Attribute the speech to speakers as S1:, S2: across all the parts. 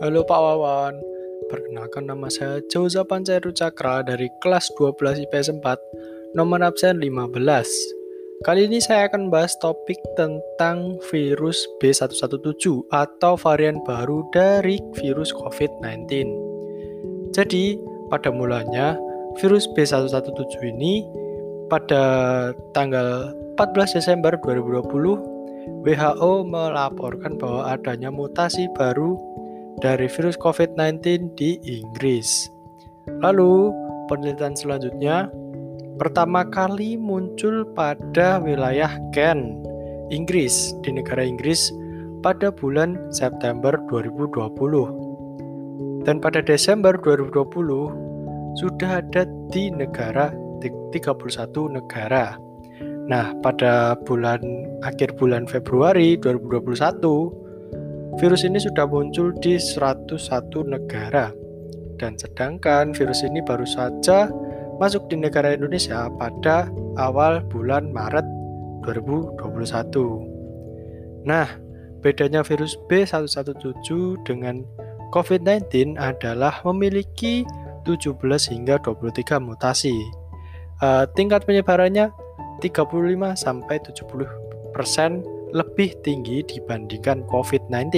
S1: Halo Pak Wawan, perkenalkan nama saya Jauza Panceru Cakra dari kelas 12 IPS 4, nomor absen 15. Kali ini saya akan bahas topik tentang virus B117 atau varian baru dari virus COVID-19. Jadi, pada mulanya virus B117 ini pada tanggal 14 Desember 2020 WHO melaporkan bahwa adanya mutasi baru dari virus COVID-19 di Inggris. Lalu, penelitian selanjutnya pertama kali muncul pada wilayah Kent, Inggris, di negara Inggris pada bulan September 2020. Dan pada Desember 2020 sudah ada di negara 31 negara. Nah, pada bulan akhir bulan Februari 2021 Virus ini sudah muncul di 101 negara. Dan sedangkan virus ini baru saja masuk di negara Indonesia pada awal bulan Maret 2021. Nah, bedanya virus B117 dengan COVID-19 adalah memiliki 17 hingga 23 mutasi. Uh, tingkat penyebarannya 35 sampai 70 persen lebih tinggi dibandingkan COVID-19.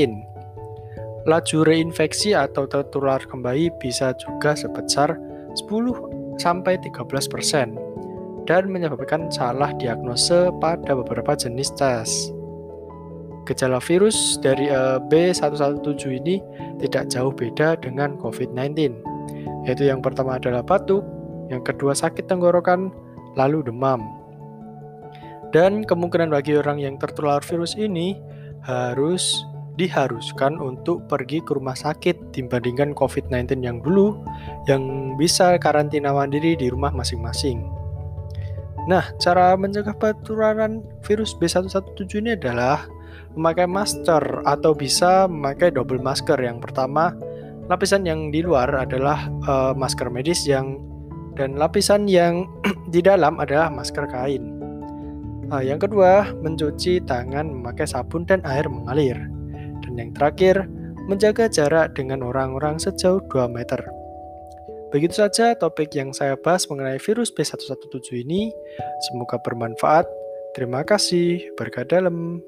S1: Laju reinfeksi atau tertular kembali bisa juga sebesar 10 sampai 13 persen dan menyebabkan salah diagnose pada beberapa jenis tes. Gejala virus dari eh, B117 ini tidak jauh beda dengan COVID-19, yaitu yang pertama adalah batuk, yang kedua sakit tenggorokan, lalu demam. Dan kemungkinan bagi orang yang tertular virus ini harus diharuskan untuk pergi ke rumah sakit dibandingkan COVID-19 yang dulu yang bisa karantina mandiri di rumah masing-masing. Nah, cara mencegah penularan virus B117 ini adalah memakai masker atau bisa memakai double masker. Yang pertama, lapisan yang di luar adalah uh, masker medis yang dan lapisan yang di dalam adalah masker kain. Nah, yang kedua, mencuci tangan memakai sabun dan air mengalir. Dan yang terakhir, menjaga jarak dengan orang-orang sejauh 2 meter. Begitu saja topik yang saya bahas mengenai virus B117 ini. Semoga bermanfaat. Terima kasih. Berkah dalam.